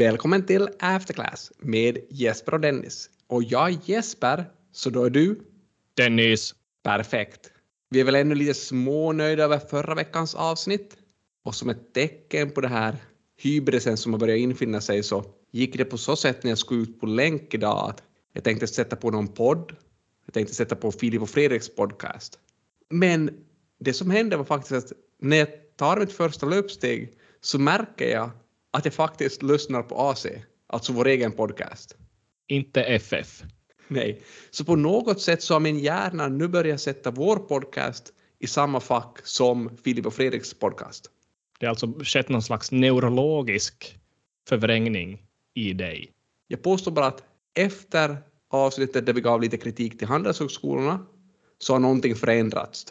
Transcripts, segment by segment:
Välkommen till Afterclass med Jesper och Dennis. Och jag är Jesper, så då är du? Dennis. Perfekt. Vi är väl ännu lite smånöjda över förra veckans avsnitt. Och som ett tecken på det här hybrisen som har börjat infinna sig så gick det på så sätt när jag skulle ut på länk idag att jag tänkte sätta på någon podd. Jag tänkte sätta på Filip och Fredriks podcast. Men det som hände var faktiskt att när jag tar mitt första löpsteg så märker jag att jag faktiskt lyssnar på AC, alltså vår egen podcast. Inte FF. Nej, så på något sätt så har min hjärna nu börjat sätta vår podcast i samma fack som Filip och Fredriks podcast. Det har alltså skett någon slags neurologisk förvrängning i dig. Jag påstår bara att efter avsnittet där vi gav lite kritik till handelshögskolorna så har någonting förändrats.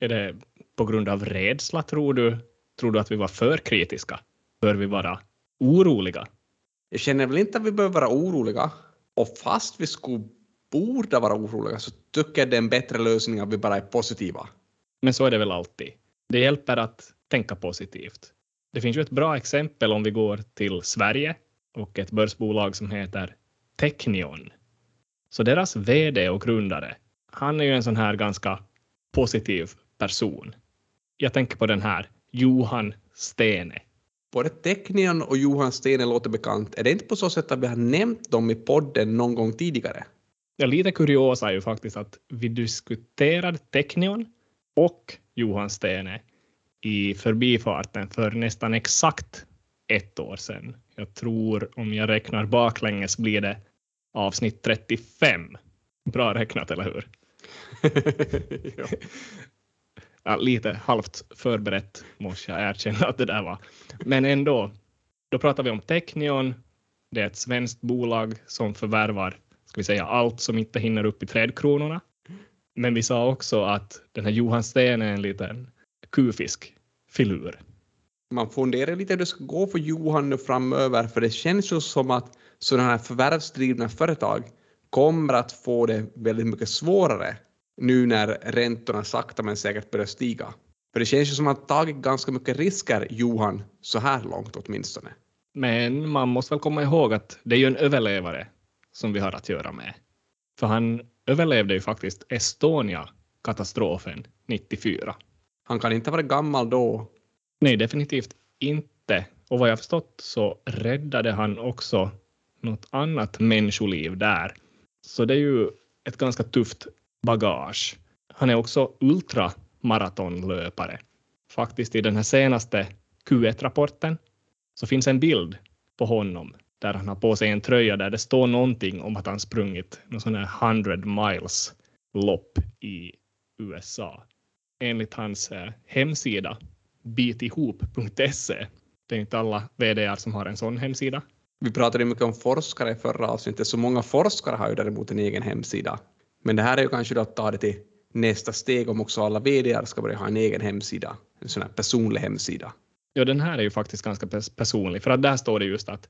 Är det på grund av rädsla, tror du? Tror du att vi var för kritiska? Bör vi vara oroliga? Jag känner väl inte att vi behöver vara oroliga. Och fast vi skulle borde vara oroliga så tycker jag det är en bättre lösning att vi bara är positiva. Men så är det väl alltid. Det hjälper att tänka positivt. Det finns ju ett bra exempel om vi går till Sverige och ett börsbolag som heter Technion. Så deras VD och grundare, han är ju en sån här ganska positiv person. Jag tänker på den här Johan Stene. Både Technion och Johan Stene låter bekant. Är det inte på så sätt att vi har nämnt dem i podden någon gång tidigare? Ja, lite kuriosa är ju faktiskt att vi diskuterade Technion och Johan Stene i förbifarten för nästan exakt ett år sedan. Jag tror, om jag räknar baklänges, blir det avsnitt 35. Bra räknat, eller hur? ja ja, lite halvt förberett måste jag erkänna att det där var. Men ändå, då pratar vi om Technion. Det är ett svenskt bolag som förvärvar ska vi säga, allt som inte hinner upp i trädkronorna. Men vi sa också att den här Johan Sten är en liten kufisk filur. Man funderar lite hur det ska gå för Johan nu framöver, för det känns ju som att sådana här förvärvsdrivna företag kommer att få det väldigt mycket svårare nu när räntorna sakta men säkert börjar stiga. För det känns ju som att han tagit ganska mycket risker, Johan, så här långt åtminstone. Men man måste väl komma ihåg att det är ju en överlevare som vi har att göra med. För han överlevde ju faktiskt Estonia-katastrofen 94. Han kan inte vara gammal då. Nej, definitivt inte. Och vad jag förstått så räddade han också något annat människoliv där. Så det är ju ett ganska tufft bagage. Han är också ultramaratonlöpare. Faktiskt i den här senaste Q1-rapporten så finns en bild på honom där han har på sig en tröja där det står någonting om att han sprungit någon sån här 100 miles lopp i USA. Enligt hans eh, hemsida bitihop.se. Det är inte alla VDR som har en sån hemsida. Vi pratade mycket om forskare i förra avsnittet, så många forskare har ju däremot en egen hemsida. Men det här är ju kanske då att ta det till nästa steg om också alla VDR ska börja ha en egen hemsida, en sån här personlig hemsida. Ja, den här är ju faktiskt ganska personlig, för att där står det just att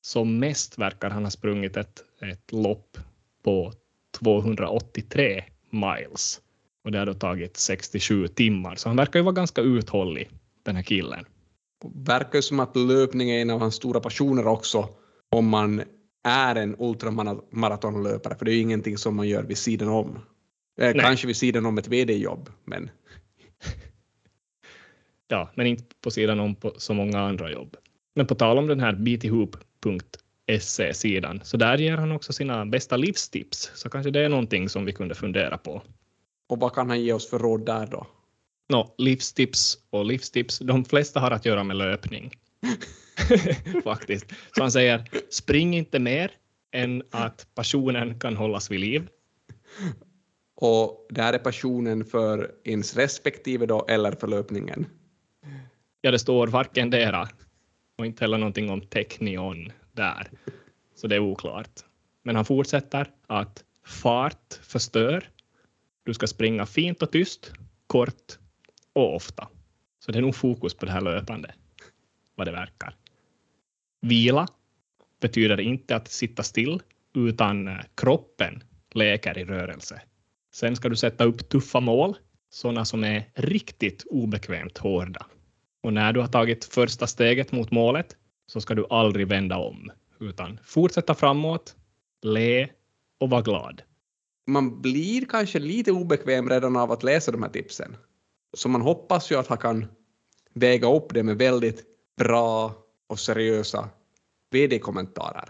som mest verkar han ha sprungit ett, ett lopp på 283 miles. Och det har då tagit 67 timmar, så han verkar ju vara ganska uthållig, den här killen. Verkar ju som att löpning är en av hans stora passioner också, om man är en ultramaratonlöpare, för det är ju ingenting som man gör vid sidan om. Eh, kanske vid sidan om ett VD-jobb, men... ja, men inte på sidan om på så många andra jobb. Men på tal om den här Beat Ihop se-sidan. Så där ger han också sina bästa livstips. Så kanske det är någonting som vi kunde fundera på. Och vad kan han ge oss för råd där då? No, livstips och livstips, de flesta har att göra med löpning. Faktiskt. Så han säger, spring inte mer än att passionen kan hållas vid liv. Och där är passionen för ens respektive då, eller för löpningen? Ja, det står varken dera och inte heller någonting om teknion där. Så det är oklart. Men han fortsätter att fart förstör. Du ska springa fint och tyst, kort och ofta. Så det är nog fokus på det här löpande, vad det verkar. Vila betyder inte att sitta still, utan eh, kroppen leker i rörelse. Sen ska du sätta upp tuffa mål, sådana som är riktigt obekvämt hårda. Och när du har tagit första steget mot målet så ska du aldrig vända om, utan fortsätta framåt, le och vara glad. Man blir kanske lite obekväm redan av att läsa de här tipsen. Så man hoppas ju att han kan väga upp det med väldigt bra och seriösa VD-kommentarer.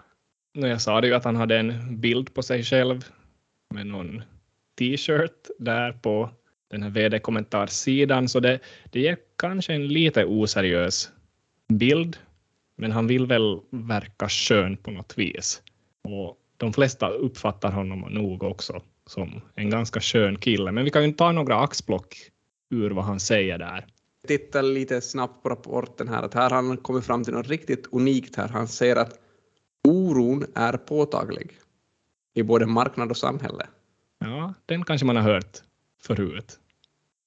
Jag sa det ju att han hade en bild på sig själv med någon t-shirt där på den här vd-kommentarsidan, så det, det ger kanske en lite oseriös bild, men han vill väl verka skön på något vis. Och de flesta uppfattar honom nog också som en ganska skön kille, men vi kan ju ta några axplock ur vad han säger där. Titta lite snabbt på rapporten här, att här har han kommit fram till något riktigt unikt här. Han säger att oron är påtaglig i både marknad och samhälle. Ja, den kanske man har hört förut.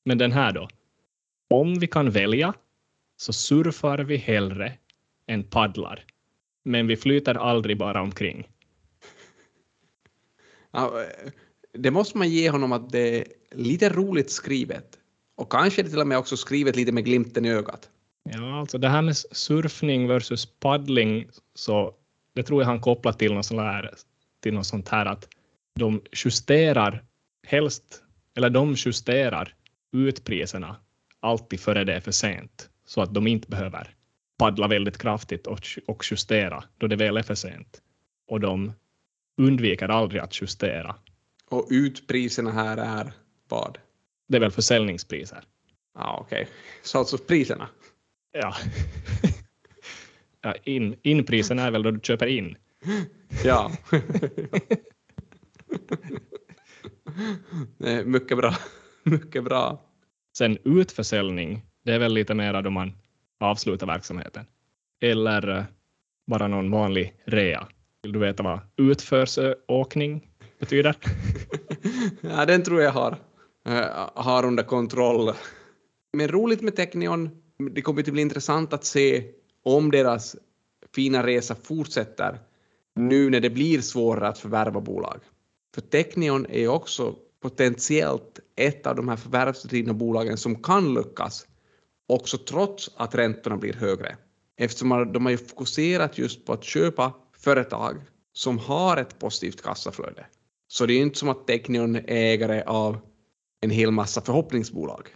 Men den här då? Om vi kan välja så surfar vi hellre än paddlar. Men vi flyter aldrig bara omkring. Ja, det måste man ge honom att det är lite roligt skrivet. Och kanske det till och med också skrivet lite med glimten i ögat. Ja, alltså det här med surfning versus paddling, så det tror jag han kopplar till något sånt här, till något sånt här att de justerar helst, eller de justerar ut priserna alltid före det är för sent, så att de inte behöver paddla väldigt kraftigt och, och justera då det väl är för sent. Och de undviker aldrig att justera. Och utpriserna här är vad? Det är väl försäljningspriser. Ja, okej. Okay. Så alltså priserna? Ja. ja in, inpriserna är väl då du köper in? ja. Nej, mycket bra. Mycket bra. Sen utförsäljning, det är väl lite mera då man avslutar verksamheten. Eller eh, bara någon vanlig rea. Vill du veta vad utförsåkning betyder? ja, den tror jag har, äh, har under kontroll. Men roligt med Technion, det kommer att bli intressant att se om deras fina resa fortsätter nu när det blir svårare att förvärva bolag. För Technion är också potentiellt ett av de här förvärvsdrivna bolagen som kan lyckas också trots att räntorna blir högre. Eftersom de har ju fokuserat just på att köpa företag som har ett positivt kassaflöde. Så det är inte som att Technion är ägare av en hel massa förhoppningsbolag.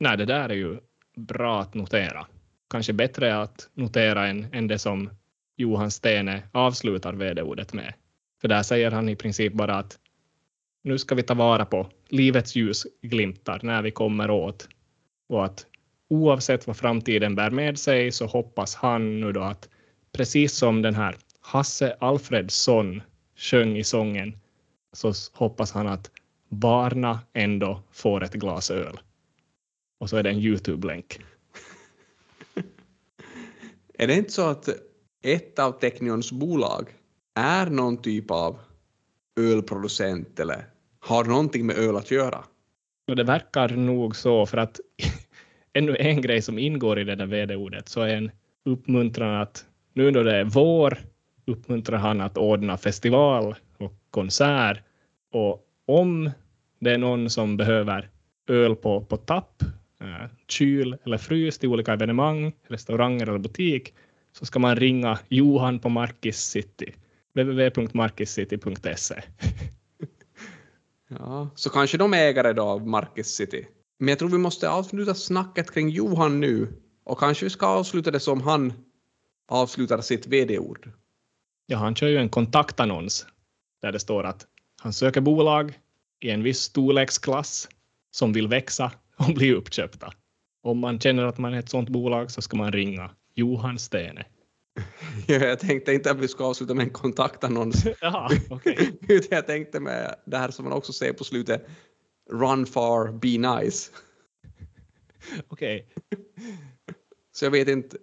Nej, det där är ju bra att notera. Kanske bättre att notera än, än det som Johan Stene avslutar vd-ordet med. För där säger han i princip bara att nu ska vi ta vara på livets ljusglimtar när vi kommer åt och att oavsett vad framtiden bär med sig så hoppas han nu då att precis som den här Hasse Alfredsson sjöng i sången så hoppas han att barna ändå får ett glas öl. Och så är det en Youtube-länk. är det inte så att ett av Technions bolag är någon typ av ölproducent eller har någonting med öl att göra? Och det verkar nog så, för att ännu en grej som ingår i det där vd-ordet så är en uppmuntran att nu då det är vår uppmuntrar han att ordna festival och konsert och om det är någon som behöver öl på, på tapp, eh, kyl eller frys till olika evenemang, restauranger eller butik så ska man ringa Johan på Markis City www.markiscity.se Ja, så kanske de är ägare då av Marcus City. Men jag tror vi måste avsluta snacket kring Johan nu och kanske vi ska avsluta det som han avslutar sitt vd-ord. Ja, han kör ju en kontaktannons där det står att han söker bolag i en viss storleksklass som vill växa och bli uppköpta. Om man känner att man är ett sådant bolag så ska man ringa Johan Stene. jag tänkte inte att vi ska avsluta med en kontaktannons. Jaha, okay. jag tänkte med det här som man också ser på slutet, Run far, be nice. Okej. Okay. Så jag vet inte,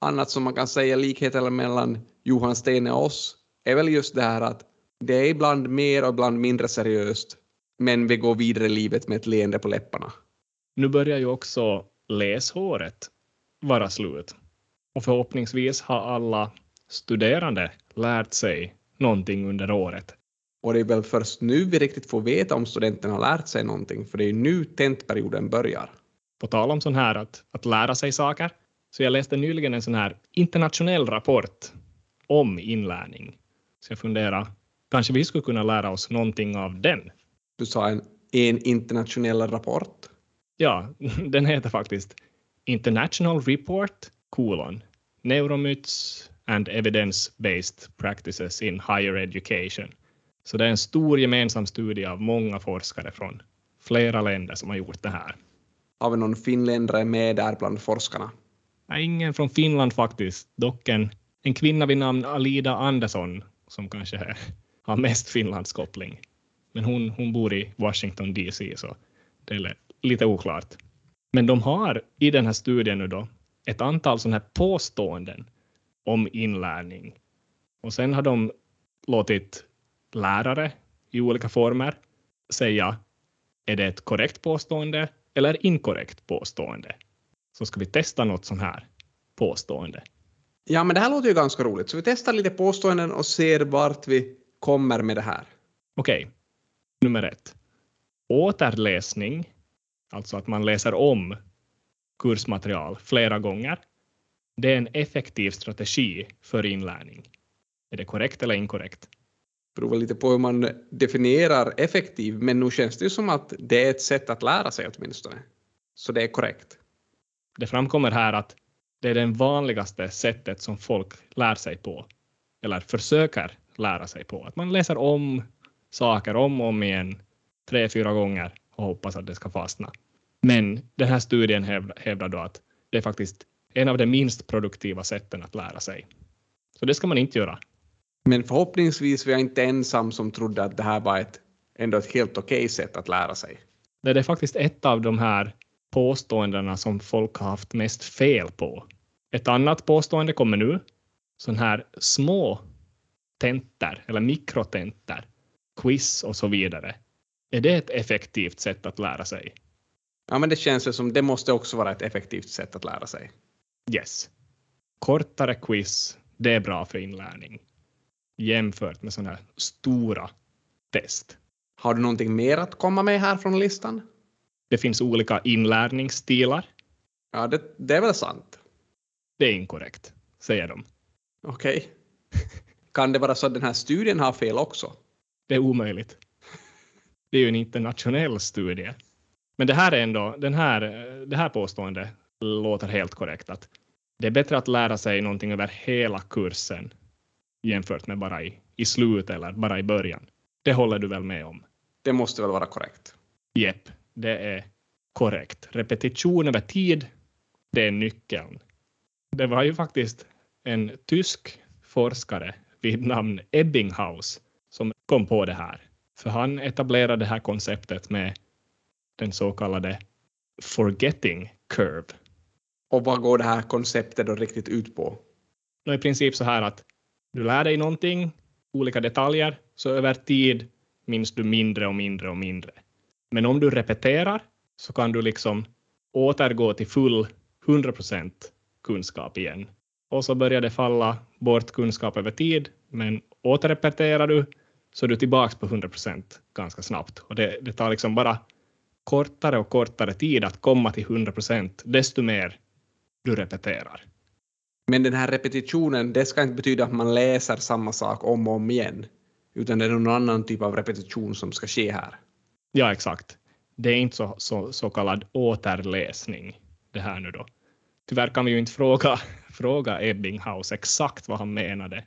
annat som man kan säga likheter mellan Johan Stene och oss är väl just det här att det är ibland mer och ibland mindre seriöst, men vi går vidare i livet med ett leende på läpparna. Nu börjar ju också läshåret vara slut. Och förhoppningsvis har alla studerande lärt sig någonting under året. Och det är väl först nu vi riktigt får veta om studenterna har lärt sig någonting, för det är nu tentperioden börjar. På tal om sån här att, att lära sig saker, Så jag läste nyligen en sån här internationell rapport om inlärning. Så jag funderar, kanske vi skulle kunna lära oss någonting av den? Du sa en, en internationell rapport. Ja, den heter faktiskt International Report colon Neuromyths and Evidence-Based Practices in Higher Education. Så det är en stor gemensam studie av många forskare från flera länder som har gjort det här. Har vi någon finländare med där bland forskarna? Nej, ingen från Finland faktiskt, dock en, en kvinna vid namn Alida Andersson som kanske har mest Finlandskoppling. Men hon, hon bor i Washington DC, så det är lite oklart. Men de har i den här studien nu då ett antal sådana här påståenden om inlärning. Och sen har de låtit lärare i olika former säga är det ett korrekt påstående eller inkorrekt påstående. Så ska vi testa något sånt här påstående. Ja, men det här låter ju ganska roligt, så vi testar lite påståenden och ser vart vi kommer med det här. Okej, okay. Nummer ett. Återläsning, alltså att man läser om kursmaterial flera gånger, det är en effektiv strategi för inlärning. Är det korrekt eller inkorrekt? Beror lite på hur man definierar effektiv, men nu känns det ju som att det är ett sätt att lära sig åtminstone. Så det är korrekt. Det framkommer här att det är det vanligaste sättet som folk lär sig på, eller försöker lära sig på. Att man läser om saker om och om igen, tre, fyra gånger och hoppas att det ska fastna. Men den här studien hävdar då att det är faktiskt en av de minst produktiva sätten att lära sig. Så det ska man inte göra. Men förhoppningsvis var jag inte ensam som trodde att det här var ett, ändå ett helt okej okay sätt att lära sig. Det är faktiskt ett av de här påståendena som folk har haft mest fel på. Ett annat påstående kommer nu. Sån här små tentor eller mikrotentor, quiz och så vidare. Är det ett effektivt sätt att lära sig? Ja, men det känns som det måste också vara ett effektivt sätt att lära sig. Yes. Kortare quiz, det är bra för inlärning jämfört med sådana här stora test. Har du någonting mer att komma med här från listan? Det finns olika inlärningsstilar. Ja, det, det är väl sant. Det är inkorrekt, säger de. Okej. Okay. Kan det vara så att den här studien har fel också? Det är omöjligt. Det är ju en internationell studie. Men det här är ändå, den här, det här påståendet låter helt korrekt. Att det är bättre att lära sig någonting över hela kursen jämfört med bara i, i slutet eller bara i början. Det håller du väl med om? Det måste väl vara korrekt? Jepp, det är korrekt. Repetition över tid, det är nyckeln. Det var ju faktiskt en tysk forskare vid namn Ebbinghaus kom på det här. För han etablerade det här konceptet med den så kallade forgetting curve. Och vad går det här konceptet då riktigt ut på? I princip så här att du lär dig någonting, olika detaljer, så över tid minns du mindre och mindre och mindre. Men om du repeterar så kan du liksom återgå till full 100% kunskap igen. Och så börjar det falla bort kunskap över tid, men återrepeterar du så är du tillbaka på 100% ganska snabbt. Och det, det tar liksom bara kortare och kortare tid att komma till 100% desto mer du repeterar. Men den här repetitionen, det ska inte betyda att man läser samma sak om och om igen, utan det är någon annan typ av repetition som ska ske här. Ja, exakt. Det är inte så, så, så kallad återläsning det här nu då. Tyvärr kan vi ju inte fråga, fråga Ebbinghaus exakt vad han menade.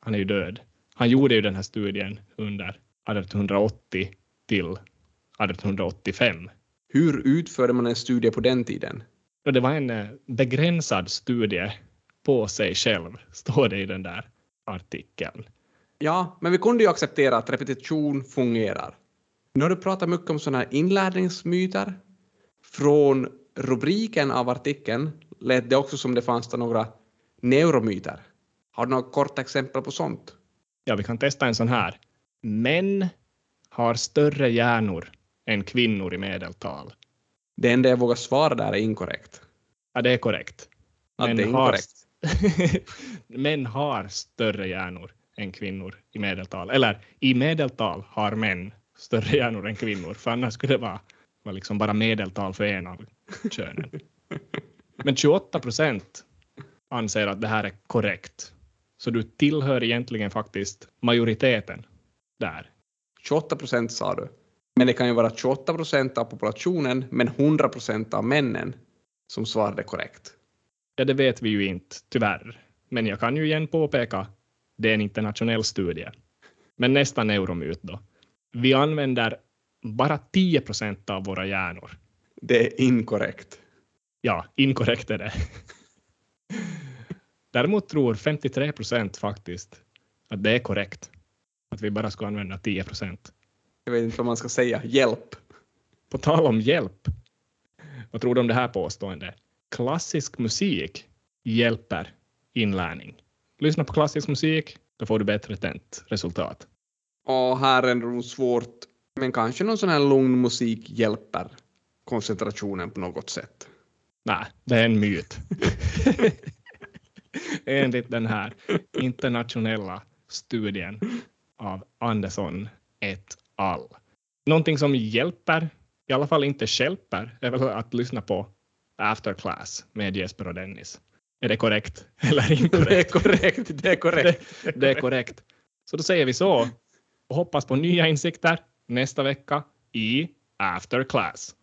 Han är ju död. Han gjorde ju den här studien under 1880 till 1885. Hur utförde man en studie på den tiden? Det var en eh, begränsad studie på sig själv, står det i den där artikeln. Ja, men vi kunde ju acceptera att repetition fungerar. Nu har du pratat mycket om sådana här inlärningsmyter. Från rubriken av artikeln lät det också som det fanns några neuromyter. Har du några korta exempel på sånt? Ja, vi kan testa en sån här. Män har större hjärnor än kvinnor i medeltal. Det enda jag vågar svara där är inkorrekt. Ja, det är korrekt. Att det är inkorrekt. män har större hjärnor än kvinnor i medeltal. Eller i medeltal har män större hjärnor än kvinnor, för annars skulle det vara, vara liksom bara medeltal för en av könen. Men 28 procent anser att det här är korrekt. Så du tillhör egentligen faktiskt majoriteten där. 28 procent sa du. Men det kan ju vara 28 procent av populationen, men 100 procent av männen som svarade korrekt. Ja, det vet vi ju inte, tyvärr. Men jag kan ju igen påpeka, det är en internationell studie. Men nästa neuromyt då. Vi använder bara 10 procent av våra hjärnor. Det är inkorrekt. Ja, inkorrekt är det. Däremot tror 53 procent faktiskt att det är korrekt. Att vi bara ska använda 10 procent. Jag vet inte vad man ska säga. Hjälp. På tal om hjälp. Vad tror du om det här påståendet? Klassisk musik hjälper inlärning. Lyssna på klassisk musik, då får du bättre tentresultat. Och här är det nog svårt, men kanske någon sån här lugn musik hjälper koncentrationen på något sätt. Nej, det är en myt. Enligt den här internationella studien av Andersson et al. Någonting som hjälper, i alla fall inte hjälper, är väl att lyssna på After Class med Jesper och Dennis. Är det korrekt eller inkorrekt? Det är korrekt, det är korrekt. Det, det är korrekt. Så då säger vi så och hoppas på nya insikter nästa vecka i After Class.